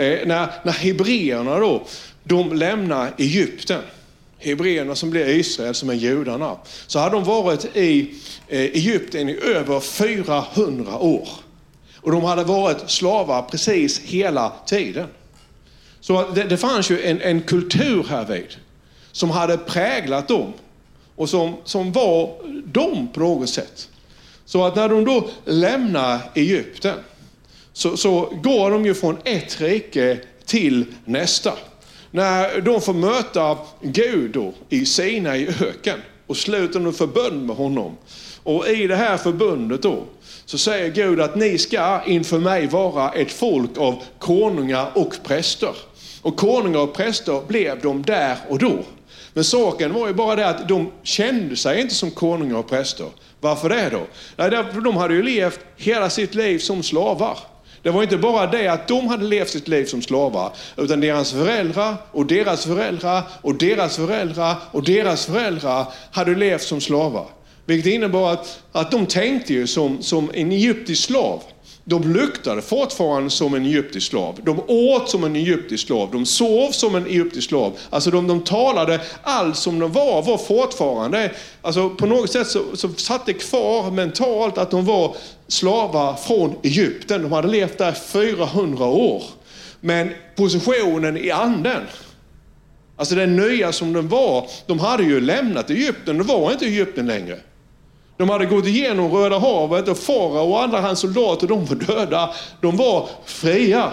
Eh, när, när hebreerna då, de lämnar Egypten. Hebreerna som blir Israel, som är judarna. Så hade de varit i eh, Egypten i över 400 år. Och de hade varit slavar precis hela tiden. Så det, det fanns ju en, en kultur här vid som hade präglat dem och som, som var dem på något sätt. Så att när de då lämnar Egypten så, så går de ju från ett rike till nästa. När de får möta Gud då, i Sina i öken och sluter en förbund med honom. Och i det här förbundet då så säger Gud att ni ska inför mig vara ett folk av konungar och präster. Och konungar och präster blev de där och då. Men saken var ju bara det att de kände sig inte som konungar och präster. Varför det då? De hade ju levt hela sitt liv som slavar. Det var inte bara det att de hade levt sitt liv som slavar, utan deras föräldrar och deras föräldrar och deras föräldrar och deras föräldrar hade levt som slavar. Vilket innebar att, att de tänkte ju som, som en egyptisk slav. De luktade fortfarande som en egyptisk slav. De åt som en egyptisk slav. De sov som en egyptisk slav. Alltså de, de talade, allt som de var, var fortfarande, alltså på något sätt så, så satt det kvar mentalt att de var slavar från Egypten. De hade levt där 400 år. Men positionen i anden, alltså den nya som den var, de hade ju lämnat Egypten, det var inte Egypten längre. De hade gått igenom Röda havet och farao och andra hans soldater, de var döda. De var fria.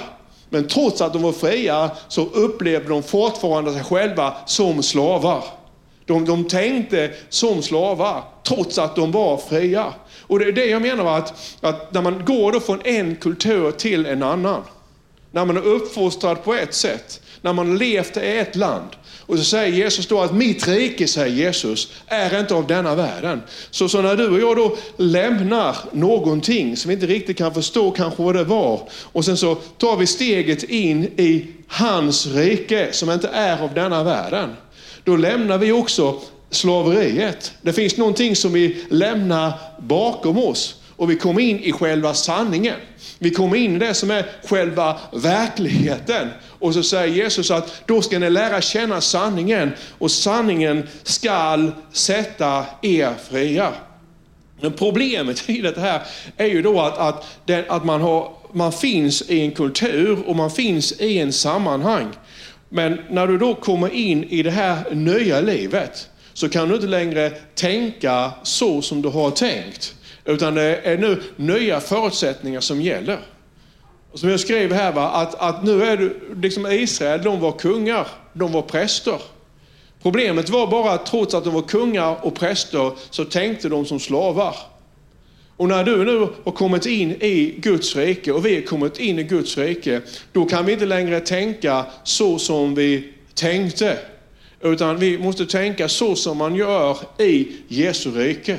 Men trots att de var fria så upplevde de fortfarande sig själva som slavar. De, de tänkte som slavar, trots att de var fria. Och det är det jag menar att, att när man går då från en kultur till en annan, när man är uppfostrad på ett sätt, när man levt i ett land, och så säger Jesus då att mitt rike, säger Jesus, är inte av denna världen. Så, så när du och jag då lämnar någonting som vi inte riktigt kan förstå kanske vad det var, och sen så tar vi steget in i hans rike som inte är av denna världen. Då lämnar vi också slaveriet. Det finns någonting som vi lämnar bakom oss och vi kommer in i själva sanningen. Vi kommer in i det som är själva verkligheten. Och så säger Jesus att då ska ni lära känna sanningen och sanningen skall sätta er fria. Men problemet i det här är ju då att, att, den, att man, har, man finns i en kultur och man finns i en sammanhang. Men när du då kommer in i det här nya livet så kan du inte längre tänka så som du har tänkt. Utan det är nu nya förutsättningar som gäller. Och som jag skrev här, va, att, att nu är det liksom Israel, de var kungar, de var präster. Problemet var bara att trots att de var kungar och präster så tänkte de som slavar. Och när du nu har kommit in i Guds rike och vi har kommit in i Guds rike, då kan vi inte längre tänka så som vi tänkte. Utan vi måste tänka så som man gör i Jesu rike.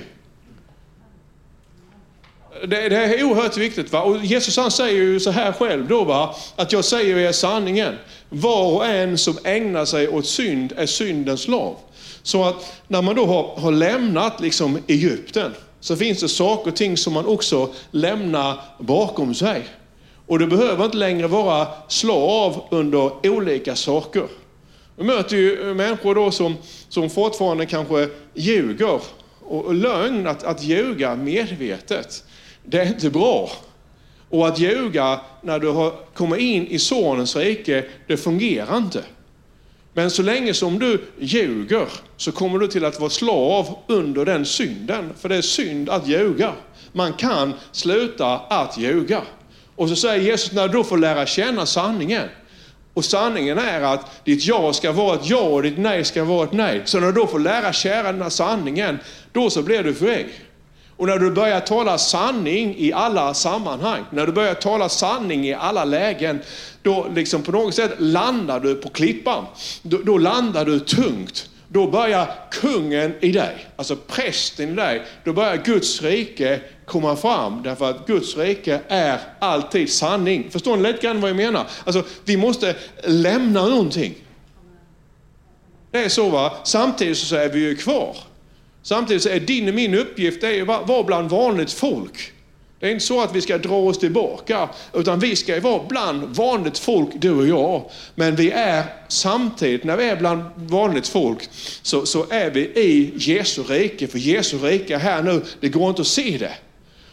Det, det är oerhört viktigt. Va? Och Jesus han säger ju så här själv då, va? att jag säger er sanningen. Var och en som ägnar sig åt synd är syndens slav. Så att när man då har, har lämnat liksom Egypten så finns det saker och ting som man också lämnar bakom sig. Och du behöver inte längre vara slav under olika saker. Vi möter ju människor då som, som fortfarande kanske ljuger. Och, och lögn, att, att ljuga medvetet det är inte bra. Och att ljuga när du har kommit in i sonens rike, det fungerar inte. Men så länge som du ljuger så kommer du till att vara slav under den synden. För det är synd att ljuga. Man kan sluta att ljuga. Och så säger Jesus, när du får lära känna sanningen. Och sanningen är att ditt ja ska vara ett ja och ditt nej ska vara ett nej. Så när du då får lära känna sanningen, då så blir du fri. Och när du börjar tala sanning i alla sammanhang, när du börjar tala sanning i alla lägen, då liksom på något sätt landar du på klippan. Då, då landar du tungt. Då börjar kungen i dig, alltså prästen i dig, då börjar Guds rike komma fram. Därför att Guds rike är alltid sanning. Förstår ni lite grann vad jag menar? Alltså, vi måste lämna någonting. Det är så va, samtidigt så är vi ju kvar. Samtidigt så är din och min uppgift att vara bland vanligt folk. Det är inte så att vi ska dra oss tillbaka, utan vi ska vara bland vanligt folk, du och jag. Men vi är samtidigt, när vi är bland vanligt folk, så, så är vi i Jesu rike. För Jesu rike är här nu, det går inte att se det.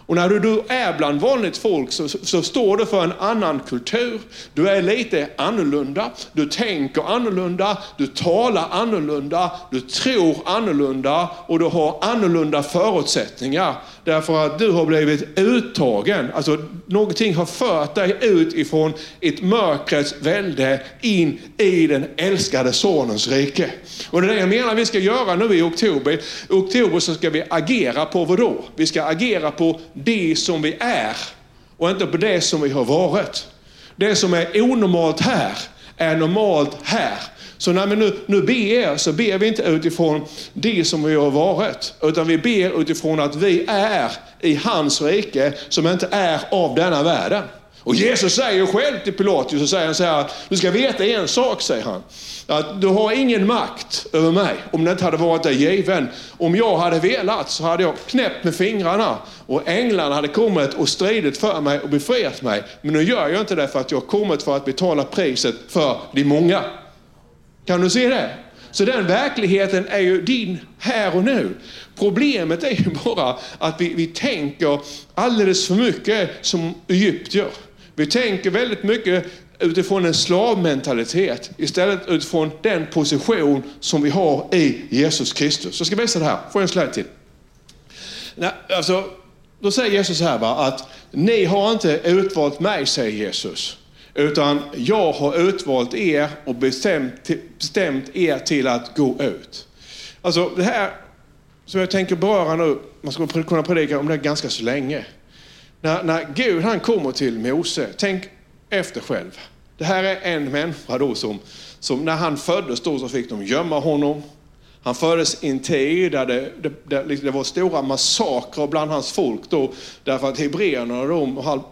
Och när du, du är bland vanligt folk så, så, så, står du för en annan kultur. Du är lite annorlunda, du tänker annorlunda, du talar annorlunda, du tror annorlunda och du har annorlunda förutsättningar. Därför att du har blivit uttagen. Alltså någonting har fört dig ut ifrån ett mörkrets välde in i den älskade sonens rike. Och det är det jag menar vi ska göra nu i oktober. I oktober så ska vi agera på vad då? Vi ska agera på det som vi är och inte på det som vi har varit. Det som är onormalt här är normalt här. Så när vi nu, nu ber så ber vi inte utifrån det som vi har varit, utan vi ber utifrån att vi är i hans rike som inte är av denna världen. Och Jesus säger själv till Pilatus, och säger han så här, du ska veta en sak, säger han. Att du har ingen makt över mig om det inte hade varit dig given. Om jag hade velat så hade jag knäppt med fingrarna och änglarna hade kommit och stridit för mig och befriat mig. Men nu gör jag inte det för att jag har kommit för att betala priset för de många. Kan du se det? Så den verkligheten är ju din här och nu. Problemet är ju bara att vi, vi tänker alldeles för mycket som egyptier. Vi tänker väldigt mycket utifrån en slavmentalitet istället utifrån den position som vi har i Jesus Kristus. Så jag ska visa det här. Får jag en slide till? Nej, alltså, då säger Jesus här va, att ni har inte utvalt mig, säger Jesus. Utan jag har utvalt er och bestämt, bestämt er till att gå ut. Alltså det här som jag tänker beröra nu, man skulle kunna predika om det ganska så länge. När, när Gud han kommer till Mose, tänk efter själv. Det här är en människa då som, som när han föddes då så fick de gömma honom. Han föddes i en tid där det, det, det, liksom, det, var stora massakrer bland hans folk då, därför att hebreerna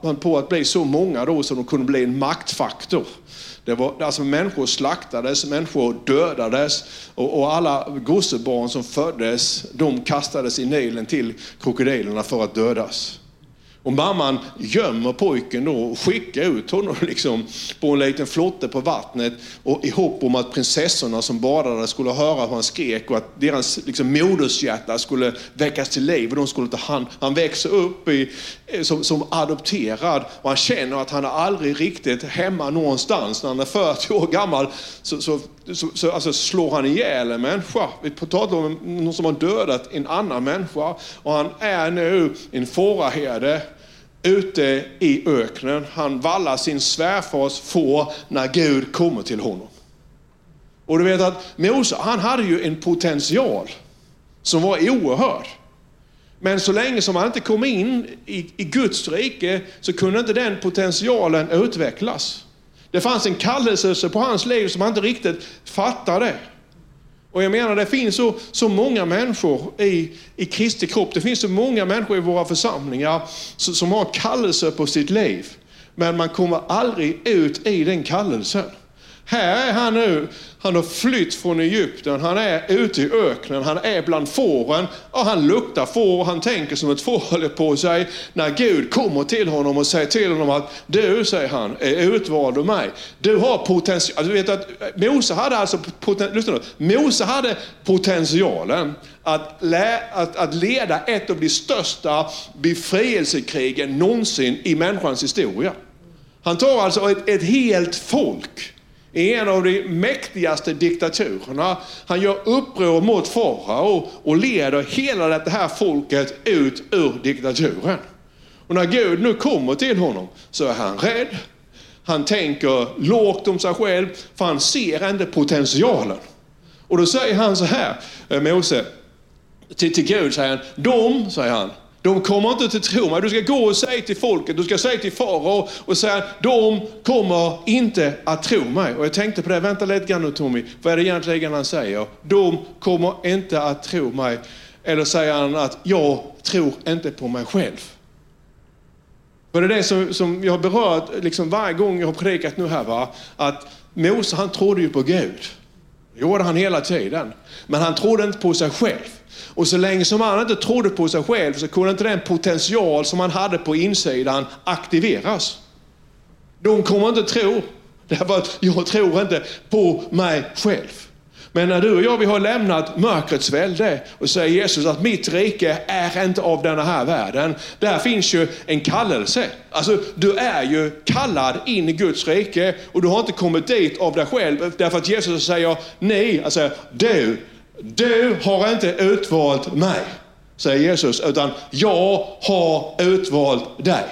höll på att bli så många då så de kunde bli en maktfaktor. Det var, alltså människor slaktades, människor dödades och, och alla gossebarn som föddes, de kastades i Nilen till krokodilerna för att dödas. Och mamman gömmer pojken då och skickar ut honom liksom på en liten flotte på vattnet och i hopp om att prinsessorna som badade skulle höra hur han skrek och att deras liksom, modershjärta skulle väckas till liv och de skulle ta hand. Han växer upp i, eh, som, som adopterad och han känner att han är aldrig riktigt hemma någonstans. När han är 40 år gammal så, så, så, så alltså slår han ihjäl en människa. Vi pratar om någon som har dödat en annan människa och han är nu en fåraherde ute i öknen. Han vallar sin svärfars får när Gud kommer till honom. Och du vet att Mose, han hade ju en potential som var oerhörd. Men så länge som han inte kom in i, i Guds rike så kunde inte den potentialen utvecklas. Det fanns en kallelse på hans liv som han inte riktigt fattade. Och jag menar, det finns så, så många människor i, i Kristi kropp. Det finns så många människor i våra församlingar som, som har kallelse på sitt liv. Men man kommer aldrig ut i den kallelsen. Här är han nu, han har flytt från Egypten, han är ute i öknen, han är bland fåren och han luktar får och han tänker som ett får håller på sig. När Gud kommer till honom och säger till honom att du, säger han, är utvald av mig. Du har potential. Alltså, du vet att Mose hade alltså poten, Mose hade potentialen att, lä, att, att leda ett av de största befrielsekrigen någonsin i människans historia. Han tar alltså ett, ett helt folk i en av de mäktigaste diktaturerna. Han gör uppror mot farao och leder hela det här folket ut ur diktaturen. Och när Gud nu kommer till honom så är han rädd. Han tänker lågt om sig själv för han ser inte potentialen. Och då säger han så här, eh, Mose, till, till Gud säger han, de, säger han, de kommer inte att tro mig. Du ska gå och säga till folket, du ska säga till farao och säga de kommer inte att tro mig. Och jag tänkte på det, vänta lite grann nu Tommy, vad är det egentligen han säger? De kommer inte att tro mig. Eller säger han att jag tror inte på mig själv. För det är det som, som jag har berört liksom varje gång jag har predikat nu här, va? att Mose han trodde ju på Gud. Det gjorde han hela tiden. Men han trodde inte på sig själv. Och så länge som han inte trodde på sig själv så kunde inte den potential som han hade på insidan aktiveras. De kommer inte tro, därför att jag tror inte på mig själv. Men när du och jag vi har lämnat mörkrets välde och säger Jesus att mitt rike är inte av denna här världen. Där finns ju en kallelse. Alltså, du är ju kallad in i Guds rike och du har inte kommit dit av dig själv därför att Jesus säger nej, alltså du, du har inte utvalt mig, säger Jesus, utan jag har utvalt dig.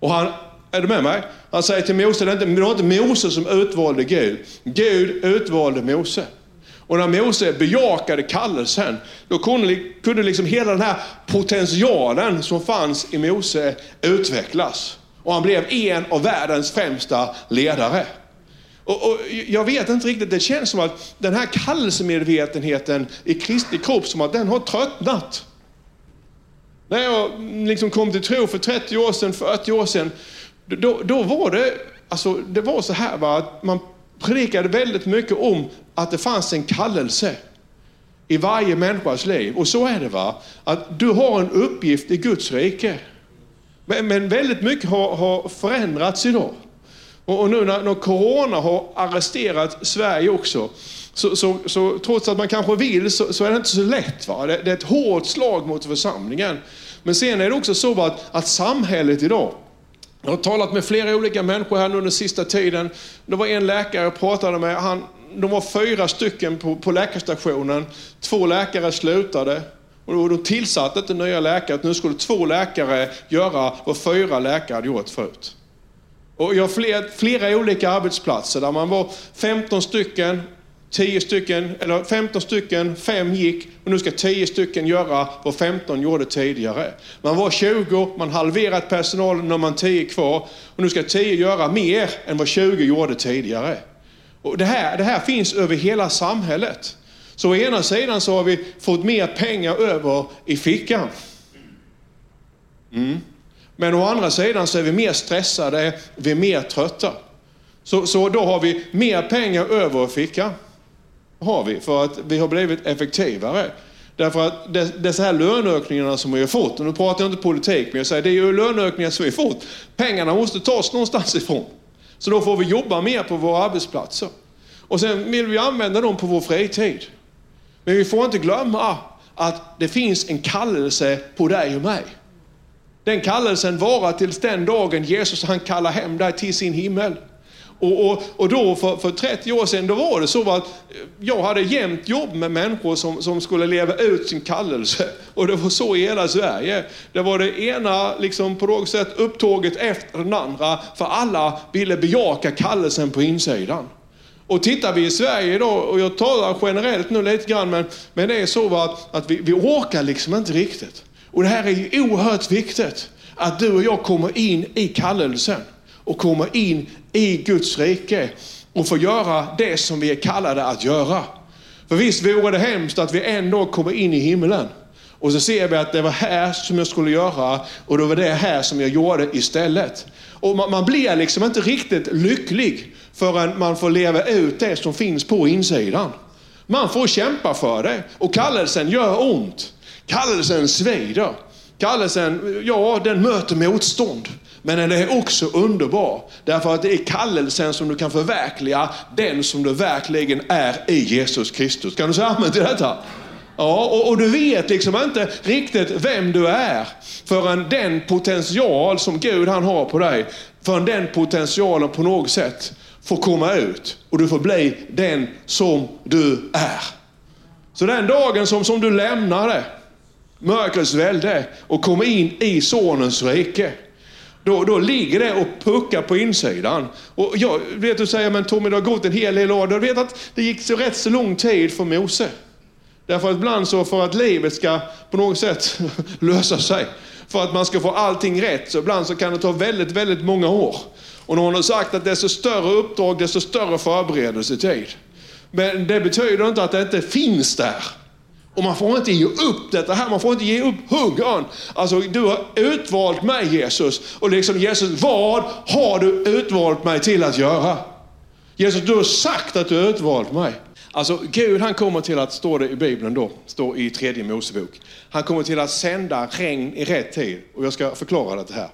Och han, är du med mig? Han säger till Mose, det var inte Mose som utvalde Gud. Gud utvalde Mose. Och när Mose bejakade kallelsen, då kunde, kunde liksom hela den här potentialen som fanns i Mose utvecklas. Och han blev en av världens främsta ledare. Och, och, jag vet inte riktigt, det känns som att den här kallelsemedvetenheten i Kristi kropp, som att den har tröttnat. När jag liksom kom till tro för 30 år sedan, 40 år sedan, då, då var det, alltså, det var så här va, att man predikade väldigt mycket om att det fanns en kallelse i varje människas liv. Och så är det va, att du har en uppgift i Guds rike. Men, men väldigt mycket har, har förändrats idag. Och, och nu när, när, Corona har arresterat Sverige också, så, så, så trots att man kanske vill så, så, är det inte så lätt. Va? Det, det är ett hårt slag mot församlingen. Men sen är det också så att, att samhället idag, jag har talat med flera olika människor här nu den sista tiden. Det var en läkare jag pratade med. Han, de var fyra stycken på, på läkarstationen. Två läkare slutade. Och de tillsatte inte nya läkare. Nu skulle två läkare göra vad fyra läkare hade gjort förut. Och jag har flera, flera olika arbetsplatser där man var 15 stycken 10 stycken, eller 15 stycken, 5 gick och nu ska 10 stycken göra vad 15 gjorde tidigare. Man var 20, man halverat personalen, när man 10 kvar och nu ska 10 göra mer än vad 20 gjorde tidigare. Och det, här, det här finns över hela samhället. Så å ena sidan så har vi fått mer pengar över i fickan. Mm. Men å andra sidan så är vi mer stressade, vi är mer trötta. Så, så då har vi mer pengar över i fickan har vi för att vi har blivit effektivare. Därför att dessa här löneökningarna som vi har fått, och nu pratar jag inte politik, men jag säger det är ju löneökningar som vi har fått. Pengarna måste tas någonstans ifrån. Så då får vi jobba mer på våra arbetsplatser. Och sen vill vi använda dem på vår fritid. Men vi får inte glömma att det finns en kallelse på dig och mig. Den kallelsen varar tills den dagen Jesus han kallar hem dig till sin himmel. Och, och, och då för, för 30 år sedan, då var det så att eh, jag hade jämt jobb med människor som, som skulle leva ut sin kallelse. Och det var så i hela Sverige. Det var det ena liksom på något sätt upptåget efter den andra, för alla ville bejaka kallelsen på insidan. Och tittar vi i Sverige idag, och jag talar generellt nu lite grann, men, men det är så att, att vi, vi orkar liksom inte riktigt. Och det här är ju oerhört viktigt, att du och jag kommer in i kallelsen och kommer in i Guds rike och får göra det som vi är kallade att göra. För visst vore det hemskt att vi en dag kommer in i himlen och så ser vi att det var här som jag skulle göra och det var det här som jag gjorde istället. Och man, man blir liksom inte riktigt lycklig förrän man får leva ut det som finns på insidan. Man får kämpa för det och kallelsen gör ont. Kallelsen svider. Kallelsen, ja den möter motstånd. Men den är också underbar. Därför att det är kallelsen som du kan förverkliga, den som du verkligen är i Jesus Kristus. Kan du säga amen till detta? Ja, och, och, du vet liksom inte riktigt vem du är förrän den potential som Gud han har på dig, förrän den potentialen på något sätt får komma ut och du får bli den som du är. Så den dagen som, som du lämnar det, mörkrets välde och kommer in i Sonens rike, då, då ligger det och puckar på insidan. Och jag vet du säger, men Tommy det har gått en hel del år. Du vet att det gick så rätt så lång tid för Mose. Därför att ibland så för att livet ska på något sätt lösa sig, för att man ska få allting rätt, så ibland så kan det ta väldigt, väldigt många år. Och någon har sagt att desto större uppdrag, desto större förberedelsetid. Men det betyder inte att det inte finns där. Och man får inte ge upp detta här, man får inte ge upp hungern. Alltså, du har utvalt mig Jesus. Och liksom Jesus, vad har du utvalt mig till att göra? Jesus, du har sagt att du har utvalt mig. Alltså Gud han kommer till att, står det i Bibeln då, står i tredje Mosebok, han kommer till att sända regn i rätt tid. Och jag ska förklara det här.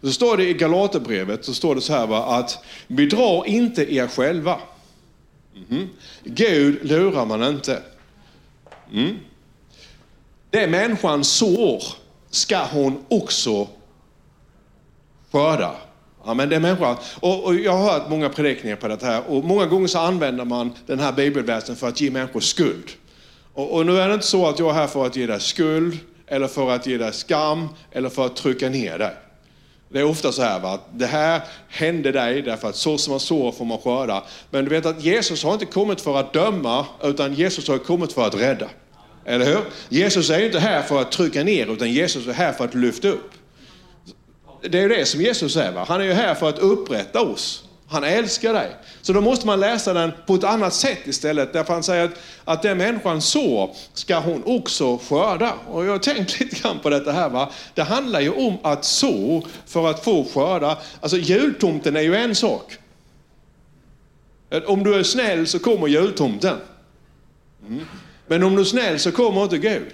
Och så står det i Galaterbrevet, så står det så här va, att bedra inte er själva. Mm. -hmm. Gud lurar man inte. Mm. Det människan sår ska hon också skörda. Amen, det är människa. Och, och, jag har hört många predikningar på det här och många gånger så använder man den här bibelversen för att ge människor skuld. Och, och, nu är det inte så att jag är här för att ge dig skuld, eller för att ge dig skam, eller för att trycka ner dig. Det är ofta så här, va? att det här hände dig därför att så som man sår får man skörda. Men du vet att Jesus har inte kommit för att döma, utan Jesus har kommit för att rädda. Eller hur? Jesus är ju inte här för att trycka ner, utan Jesus är här för att lyfta upp. Det är ju det som Jesus är. Va? Han är ju här för att upprätta oss. Han älskar dig. Så då måste man läsa den på ett annat sätt istället. Därför han säger att, att den människan så ska hon också skörda. Och jag har tänkt lite grann på detta här. Va? Det handlar ju om att så för att få skörda. Alltså jultomten är ju en sak. Om du är snäll så kommer jultomten. Mm. Men om du är snäll så kommer inte Gud.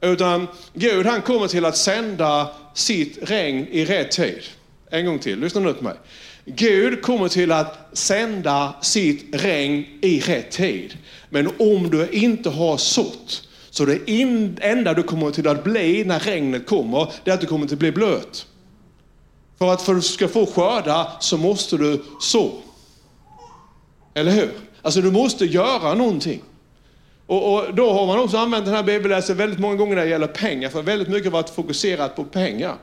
Utan Gud han kommer till att sända sitt regn i rätt tid. En gång till, lyssna nu på mig. Gud kommer till att sända sitt regn i rätt tid. Men om du inte har sått, så det enda du kommer till att bli när regnet kommer, det är att du kommer till att bli blöt. För att för att du ska få skörda så måste du så. Eller hur? Alltså du måste göra någonting. Och, och, då har man också använt den här bibelläsningen väldigt många gånger när det gäller pengar, för väldigt mycket har varit fokuserat på pengar.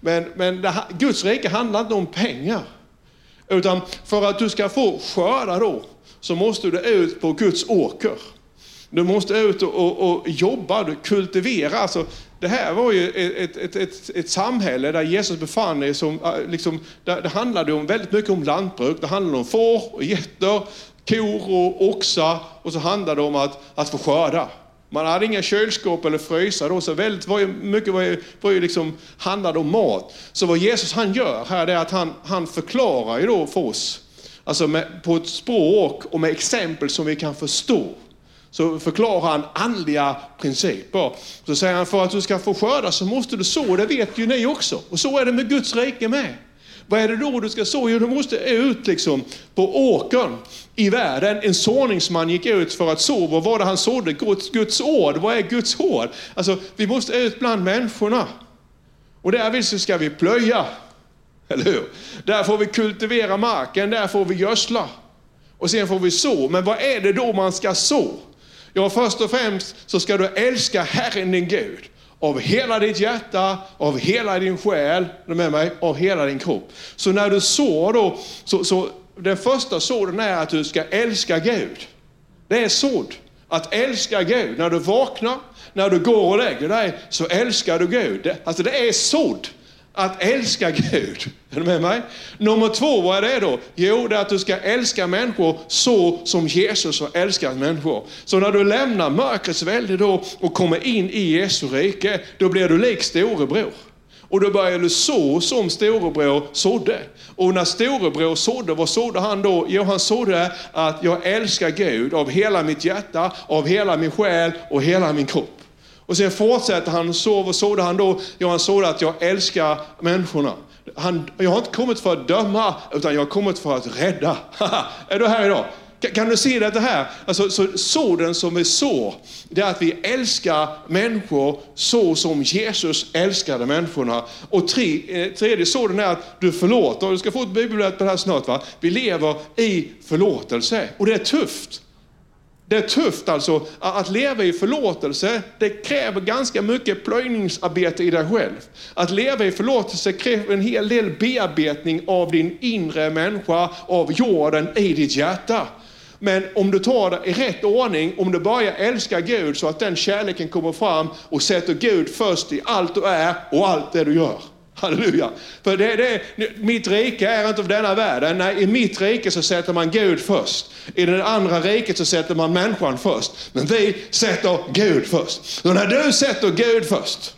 Men, men det, Guds rike handlar inte om pengar. Utan för att du ska få skörda då, så måste du ut på Guds åker. Du måste ut och, och, och jobba, du kultivera. Alltså, det här var ju ett, ett, ett, ett samhälle där Jesus befann sig. Som, äh, liksom, det handlade om, väldigt mycket om lantbruk. Det handlade om får och getter, kor och oxar. Och så handlade det om att, att få skörda. Man hade inga kylskåp eller frysar då, så väldigt var ju, mycket var ju, var ju liksom, handlade om mat. Så vad Jesus han gör här är att han, han förklarar ju då för oss, alltså med, på ett språk och med exempel som vi kan förstå. Så förklarar han andliga principer. Så säger han, för att du ska få skörda så måste du så, det vet ju ni också. Och så är det med Guds rike med. Vad är det då du ska så? Jo, du måste ut liksom på åkern i världen. En såningsman gick ut för att så. Vad var det han sådde? Guds, Guds ord. Vad är Guds ord? Alltså, vi måste ut bland människorna. Och därvid så ska vi plöja. Eller hur? Där får vi kultivera marken, där får vi gödsla. Och sen får vi så. Men vad är det då man ska så? Ja, först och främst så ska du älska Herren din Gud av hela ditt hjärta, av hela din själ, med mig, av hela din kropp. Så när du sår då, så, så den första sådden är att du ska älska Gud. Det är sådd. Att älska Gud. När du vaknar, när du går och lägger dig, så älskar du Gud. Alltså det är sådd. Att älska Gud. Är du med mig? Nummer två, vad är det då? Jo, det är att du ska älska människor så som Jesus har älskat människor. Så när du lämnar mörkrets välde då och kommer in i Jesu rike, då blir du lik storebror. Och då börjar du så som storebror sådde. Och när storebror sådde, vad sådde han då? Jo, han sådde att jag älskar Gud av hela mitt hjärta, av hela min själ och hela min kropp. Och sen fortsätter han, så och sådde han då? Ja, han såg att jag älskar människorna. Han, jag har inte kommit för att döma, utan jag har kommit för att rädda. är du här idag? Kan du se det här? Alltså, så, såden som vi sår, det är att vi älskar människor så som Jesus älskade människorna. Och tre, eh, tredje såden är att du förlåter. Du ska få ett bibelblad på det här snart. Va? Vi lever i förlåtelse. Och det är tufft. Det är tufft alltså att leva i förlåtelse. Det kräver ganska mycket plöjningsarbete i dig själv. Att leva i förlåtelse kräver en hel del bearbetning av din inre människa, av jorden i ditt hjärta. Men om du tar det i rätt ordning, om du börjar älska Gud så att den kärleken kommer fram och sätter Gud först i allt du är och allt det du gör. Halleluja. För det, det, mitt rike är inte av denna världen. Nej, i mitt rike så sätter man Gud först. I det andra riket så sätter man människan först. Men vi sätter Gud först. Så när du sätter Gud först,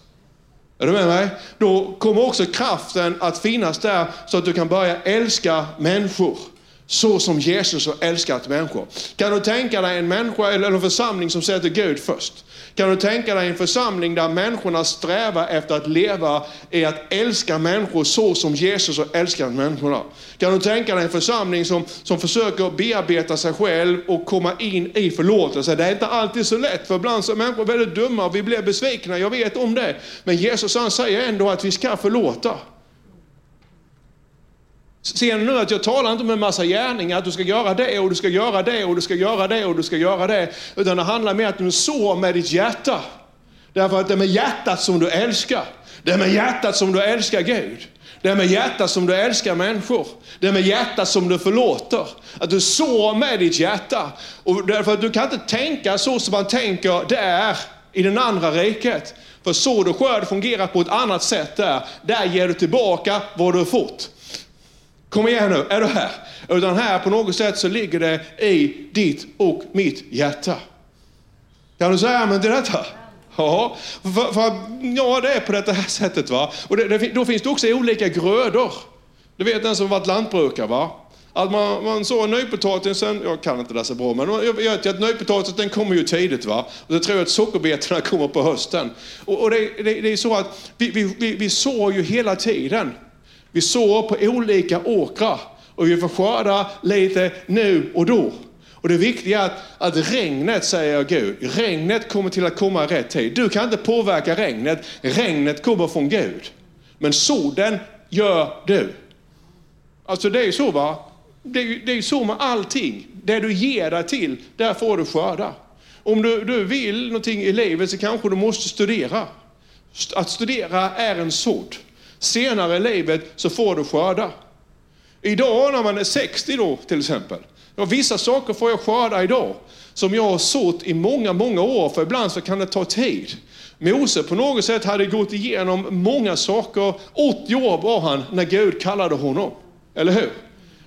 är du med mig? Då kommer också kraften att finnas där så att du kan börja älska människor så som Jesus har älskat människor. Kan du tänka dig en människa eller en församling som sätter Gud först? Kan du tänka dig en församling där människorna strävar efter att leva i att älska människor så som Jesus har älskat människorna? Kan du tänka dig en församling som, som försöker bearbeta sig själv och komma in i förlåtelse? Det är inte alltid så lätt, för ibland så är människor väldigt dumma och vi blir besvikna, jag vet om det. Men Jesus han säger ändå att vi ska förlåta. Ser ni nu att jag talar inte om en massa gärningar, att du ska göra det och du ska göra det och du ska göra det och du ska göra det. Utan det handlar mer om att du sår med ditt hjärta. Därför att det är med hjärtat som du älskar. Det är med hjärtat som du älskar Gud. Det är med hjärtat som du älskar människor. Det är med hjärtat som du förlåter. Att du sår med ditt hjärta. Och därför att du kan inte tänka så som man tänker där i den andra riket. För så och skörd fungerar på ett annat sätt där. Där ger du tillbaka vad du har fått. Kom igen nu, är du här? Utan här på något sätt så ligger det i ditt och mitt hjärta. Kan du säga amen till detta? Ja, för, för, ja, det är på det här sättet. va. Och det, det, då finns det också olika grödor. Du vet den som varit lantbrukare va? Att man, man sår nypotatisen, jag kan inte det så bra, men jag vet ju att nypotatisen den kommer ju tidigt. va. Och så tror jag att sockerbetorna kommer på hösten. Och, och det, det, det, är så att vi, vi, vi, vi sår ju hela tiden. Vi sår på olika åkrar och vi får skörda lite nu och då. Och det viktiga är att, att regnet, säger Gud, regnet kommer till att komma i rätt tid. Du kan inte påverka regnet, regnet kommer från Gud. Men soden gör du. Alltså det är så va, det är, det är så med allting. Det du ger dig till, där får du skörda. Om du, du vill någonting i livet så kanske du måste studera. Att studera är en sådd. Senare i livet så får du skörda. Idag när man är 60 då till exempel. Ja, vissa saker får jag skörda idag som jag har sått i många, många år. För ibland så kan det ta tid. Mose på något sätt hade gått igenom många saker. 80 år var han när Gud kallade honom. Eller hur?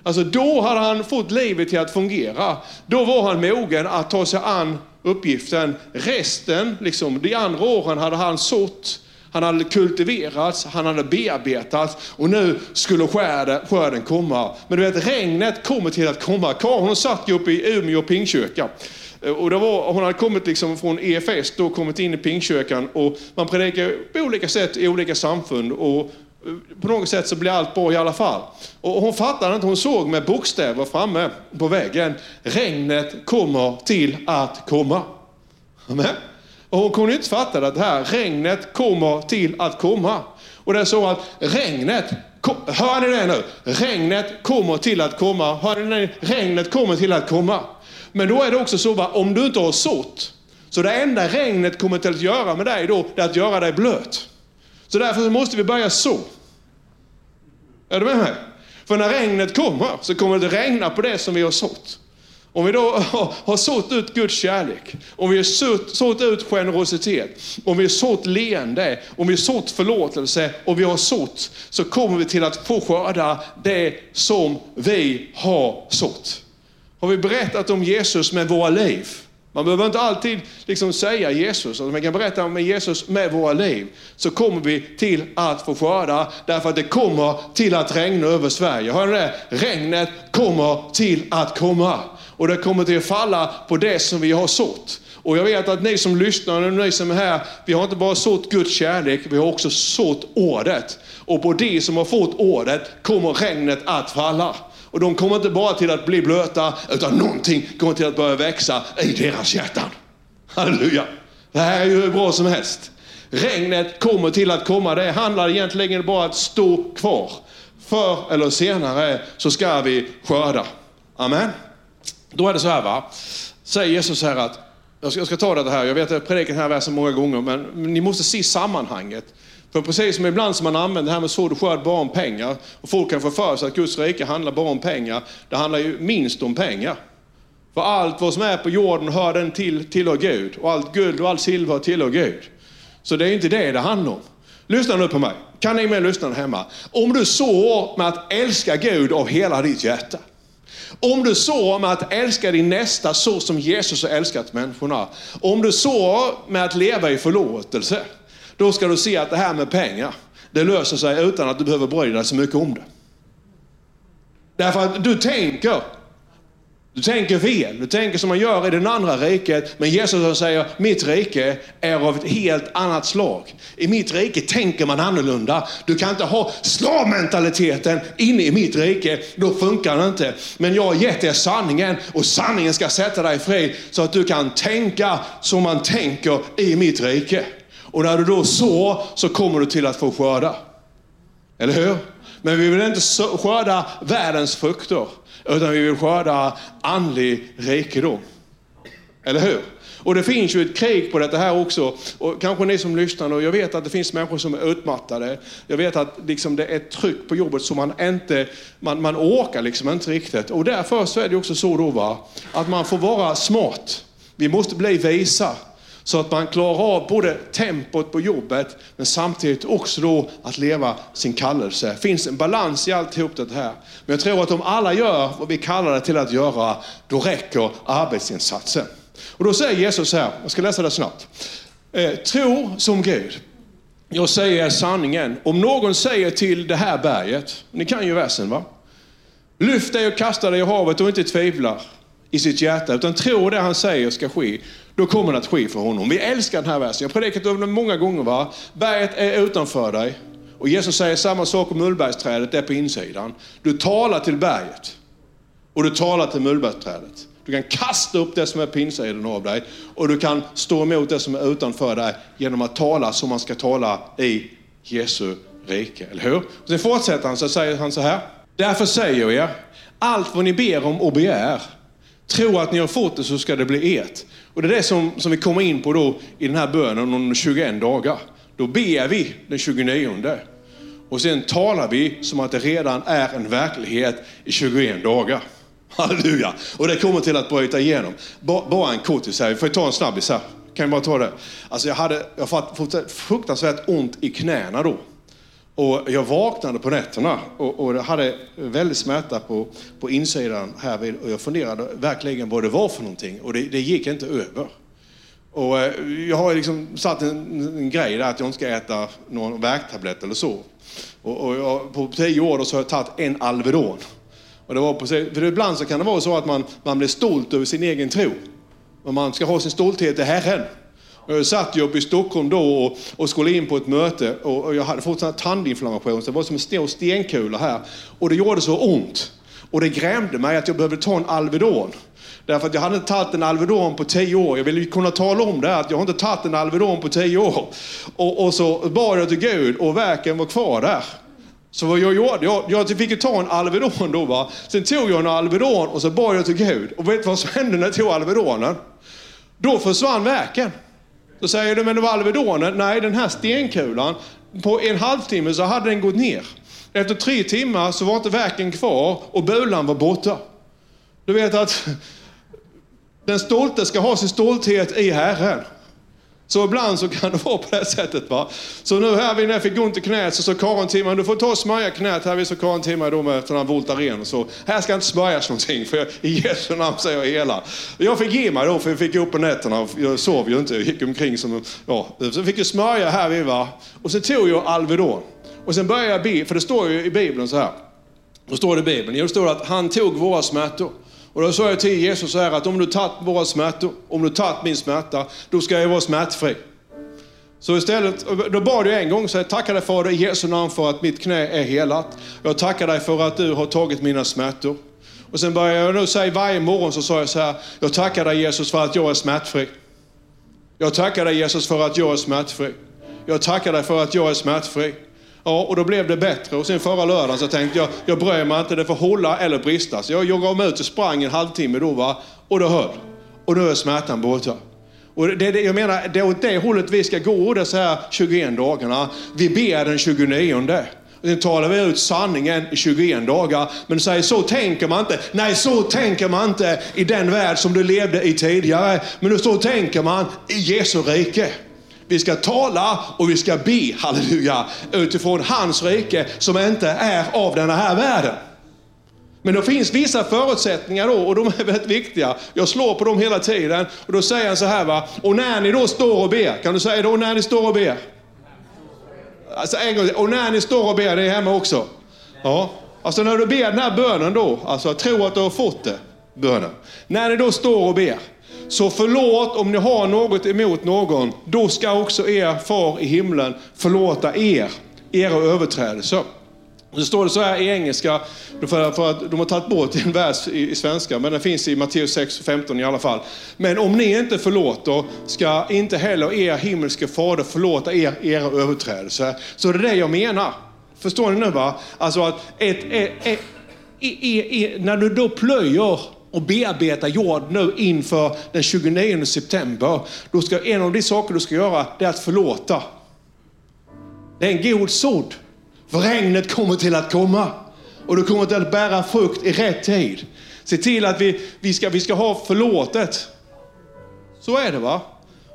Alltså då hade han fått livet till att fungera. Då var han mogen att ta sig an uppgiften. Resten, liksom, de andra åren hade han sått han hade kultiverats, han hade bearbetats och nu skulle skörden, komma. Men du vet, regnet kommer till att komma. Karin satt ju uppe i Umeå pingkyrka. Eh, och det var, hon hade kommit liksom från EFS, då kommit in i pingkyrkan och man predikar på olika sätt i olika samfund. Och eh, på något sätt så blir allt bra i alla fall. Och hon fattade inte, hon såg med bokstäver framme på väggen. Regnet kommer till att komma. Amen. Och hon kunde inte fatta att det här regnet kommer till att komma. Och det är så att regnet, hör ni det nu? Regnet kommer till att komma. Hör ni det? Regnet kommer till att komma. Men då är det också så att om du inte har sått, så det enda regnet kommer till att göra med dig då, det är att göra dig blöt. Så därför måste vi börja så. Är du med mig? För när regnet kommer så kommer det regna på det som vi har sått. Om vi då har sått ut Guds kärlek, om vi har sått ut generositet, om vi har sått leende, om vi har sått förlåtelse och vi har sått, så kommer vi till att få skörda det som vi har sått. Har vi berättat om Jesus med våra liv? Man behöver inte alltid liksom säga Jesus, alltså man kan berätta om Jesus med våra liv. Så kommer vi till att få skörda, därför att det kommer till att regna över Sverige. Hör ni det? Regnet kommer till att komma. Och det kommer till att falla på det som vi har sått. Och jag vet att ni som lyssnar och ni som är här, vi har inte bara sått Guds kärlek, vi har också sått ordet. Och på de som har fått ordet kommer regnet att falla. Och de kommer inte bara till att bli blöta, utan någonting kommer till att börja växa i deras hjärtan. Halleluja! Det här är ju hur bra som helst. Regnet kommer till att komma. Det handlar egentligen bara om att stå kvar. Förr eller senare så ska vi skörda. Amen. Då är det så här va, säger Jesus här att, jag ska, jag ska ta det här, jag vet att jag predikat den här versen många gånger, men, men ni måste se sammanhanget. För precis som ibland som man använder det här med sådd och skörd bara om pengar, och folk kan få för sig att Guds rike handlar bara om pengar, det handlar ju minst om pengar. För allt vad som är på jorden hör den till, tillhör Gud, och allt guld och allt silver tillhör Gud. Så det är inte det det handlar om. Lyssna nu på mig. Kan ni med lyssna hemma? Om du sår med att älska Gud av hela ditt hjärta, om du sår med att älska din nästa så som Jesus har älskat människorna. Om du sår med att leva i förlåtelse. Då ska du se att det här med pengar, det löser sig utan att du behöver bry dig så mycket om det. Därför att du tänker du tänker fel. Du tänker som man gör i det andra riket. Men Jesus säger, mitt rike är av ett helt annat slag. I mitt rike tänker man annorlunda. Du kan inte ha slavmentaliteten inne i mitt rike. Då funkar det inte. Men jag har gett dig sanningen och sanningen ska sätta dig fri så att du kan tänka som man tänker i mitt rike. Och när du då sår så kommer du till att få skörda. Eller hur? Men vi vill inte skörda världens frukter, utan vi vill skörda andlig rikedom. Eller hur? Och det finns ju ett krig på detta här också. Och kanske ni som lyssnar nu, jag vet att det finns människor som är utmattade. Jag vet att liksom det är ett tryck på jobbet som man inte, man, man orkar liksom inte riktigt. Och därför så är det också så då va, att man får vara smart. Vi måste bli visa. Så att man klarar av både tempot på jobbet, men samtidigt också då att leva sin kallelse. Det finns en balans i alltihop det här. Men jag tror att om alla gör vad vi kallar det till att göra, då räcker arbetsinsatsen. Och då säger Jesus här, jag ska läsa det snabbt. Eh, tro som Gud. Jag säger sanningen. Om någon säger till det här berget, ni kan ju versen va? Lyft dig och kasta dig i havet och inte tvivlar i sitt hjärta, utan tror det han säger ska ske, då kommer det att ske för honom. Vi älskar den här versen. Jag har predikat över den många gånger. Va? Berget är utanför dig. Och Jesus säger samma sak om mullbergsträdet, det är på insidan. Du talar till berget. Och du talar till mullbergsträdet. Du kan kasta upp det som är på insidan av dig. Och du kan stå emot det som är utanför dig genom att tala som man ska tala i Jesu rike. Eller hur? Och sen fortsätter han så säger han så här. Därför säger jag er, allt vad ni ber om och begär, tro att ni har fått det så ska det bli ert. Och det är det som, som vi kommer in på då i den här bönen om 21 dagar. Då ber vi den 29. Och sen talar vi som att det redan är en verklighet i 21 dagar. Halleluja! Och det kommer till att bryta igenom. Bara en kortis här, vi får ta en snabbis här. Kan vi bara ta det? Alltså jag hade jag fått fruktansvärt ont i knäna då. Och jag vaknade på nätterna och, och hade väldigt smärta på, på insidan här och jag funderade verkligen vad det var för någonting och det, det gick inte över. Och eh, jag har liksom satt en, en, grej där att jag inte ska äta någon värktablett eller så. Och, och jag, på tio år så har jag tagit en Alvedon. Och det var på, för ibland så kan det vara så att man, man blir stolt över sin egen tro. Men man ska ha sin stolthet i Herren. Eh, jag satt ju uppe i Stockholm då och, och skulle in på ett möte och, och jag hade fått en tandinflammation så det var som en stor stenkula här. Och det gjorde så ont. Och det grämde mig att jag behövde ta en Alvedon. Därför att jag hade inte tagit en Alvedon på tio år. Jag ville kunna tala om det, här, att jag har inte tagit en Alvedon på tio år. Och, och så bad jag till Gud och verken var kvar där. Så vad jag gjorde, jag, jag fick ju ta en Alvedon då va. Sen tog jag en Alvedon och så bad jag till Gud. Och vet du vad som hände när jag tog Alvedonen? Då försvann verken. Då säger du, men det var Alvedonen. Nej, den här stenkulan, på en halvtimme så hade den gått ner. Efter tre timmar så var inte verken kvar och bulan var borta. Du vet att den stolte ska ha sin stolthet i Herren. Så ibland så kan det vara på det sättet. Va? Så nu här när jag fick ont i knät så sa Karin till mig, du får ta och smörja knät här, så Karin till mig då med sån här Voltaren. Så här ska inte smörjas någonting, för jag, i Jesu namn säger jag hela. Jag fick ge mig då, för jag fick gå upp på nätterna, jag sov ju inte, jag gick omkring som, ja. Så fick jag smörja här vid va. Och så tog jag Alvedon. Och sen började jag be, för det står ju i Bibeln så här. Då står det i Bibeln, det står att han tog våra smärtor. Och då sa jag till Jesus så här att om du tagit våra smärtor, om du tagit min smärta, då ska jag vara smärtfri. Så istället, då bad jag en gång, så jag tackar dig Fader i Jesu namn för att mitt knä är helat. Jag tackar dig för att du har tagit mina smärtor. Och sen började jag nu säga varje morgon så sa jag så här, jag tackar dig Jesus för att jag är smärtfri. Jag tackar dig Jesus för att jag är smärtfri. Jag tackar dig för att jag är smärtfri. Ja, och då blev det bättre. Och sen förra lördagen så tänkte jag, jag bryr mig inte, det får hålla eller brista. Så jag, jag gav mig ut och sprang en halvtimme då va, och det höll. Och nu är smärtan borta. Och det, det, jag menar, det är åt det hållet vi ska gå de här 21 dagarna. Vi ber den 29. Sen talar vi ut sanningen i 21 dagar. Men säger så tänker man inte. Nej, så tänker man inte i den värld som du levde i tidigare. Men så tänker man i Jesu rike. Vi ska tala och vi ska be, halleluja, utifrån hans rike som inte är av den här världen. Men det finns vissa förutsättningar då och de är väldigt viktiga. Jag slår på dem hela tiden och då säger han så här va. Och när ni då står och ber, kan du säga då när ni står och ber? Alltså en gång och när ni står och ber, det är hemma också. Ja. Alltså när du ber den här bönen då, alltså tro att du har fått det. bönen. När ni då står och ber, så förlåt om ni har något emot någon. Då ska också er far i himlen förlåta er, era överträdelser. Och så står det så här i engelska, för, att de har tagit bort en vers i, i svenska, men den finns i Matteus 6 15 i alla fall. Men om ni inte förlåter ska inte heller er himmelske fader förlåta er era överträdelser. Så det är det jag menar. Förstår ni nu va? Alltså att ett, ett, ett, ett, när du då plöjer och bearbetar jord nu inför den 29 september, då ska en av de saker du ska göra, det är att förlåta. Det är en god sådd. För regnet kommer till att komma. Och du kommer till att bära frukt i rätt tid. Se till att vi, vi, ska, vi ska ha förlåtet. Så är det va?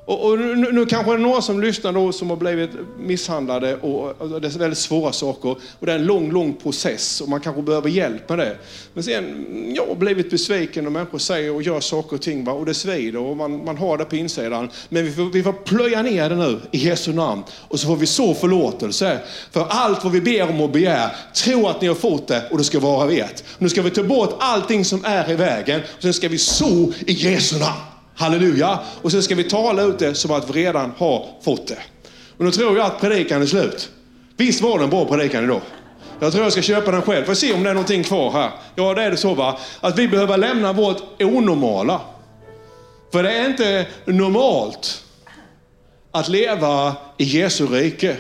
Och, och nu, nu, kanske det är några som lyssnar då som har blivit misshandlade och, och, det är väldigt svåra saker. Och det är en lång, lång process och man kanske behöver hjälp med det. Men sen, jag har blivit besviken och människor säger och gör saker och ting va? och det svider och man, man har det på insidan. Men vi får, vi får plöja ner det nu i Jesu namn och så får vi så förlåtelse. För allt vad vi ber om och begär, tro att ni har fått det och det ska vara ert. Nu ska vi ta bort allting som är i vägen och sen ska vi så i Jesu namn. Halleluja! Och sen ska vi tala ut det som att vi redan har fått det. Och nu tror jag att predikan är slut. Visst var det en bra predikan idag? Jag tror jag ska köpa den själv. Får se om det är någonting kvar här. Ja, det är det så va. Att vi behöver lämna vårt onormala. För det är inte normalt att leva i Jesu rike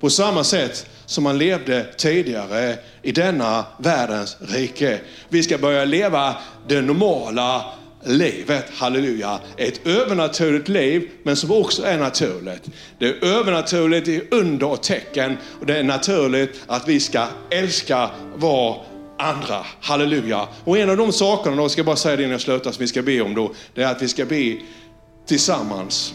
på samma sätt som man levde tidigare i denna världens rike. Vi ska börja leva det normala livet, halleluja, ett övernaturligt liv, men som också är naturligt. Det är övernaturligt i under och tecken och det är naturligt att vi ska älska var andra. Halleluja. Och en av de sakerna, då ska jag bara säga det innan jag slutar, som vi ska be om då, det är att vi ska be tillsammans.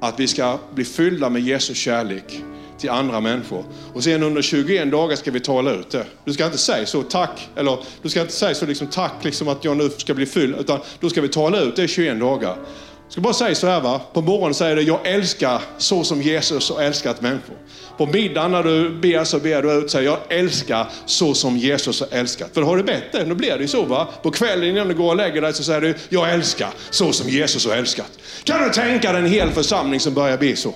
Att vi ska bli fyllda med Jesu kärlek till andra människor. Och sen under 21 dagar ska vi tala ut det. Du ska inte säga så tack, eller du ska inte säga så liksom tack liksom att jag nu ska bli fylld, utan då ska vi tala ut det i 21 dagar. Jag ska bara säga så här va, på morgonen säger du, jag älskar så som Jesus har älskat människor. På middagen när du ber så ber du ut, säger jag älskar så som Jesus har älskat. För har du bett det, då blir det ju så va. På kvällen innan du går och lägger dig så säger du, jag älskar så som Jesus har älskat. Kan du tänka dig en hel församling som börjar be så?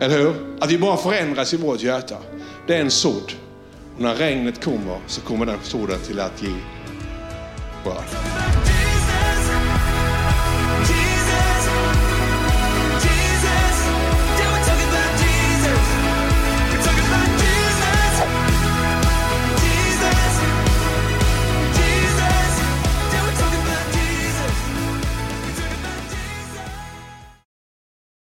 Eller hur? Att vi bara förändras i vårt hjärta. Det är en sådd. Och när regnet kommer så kommer den sådden till att ge skörd.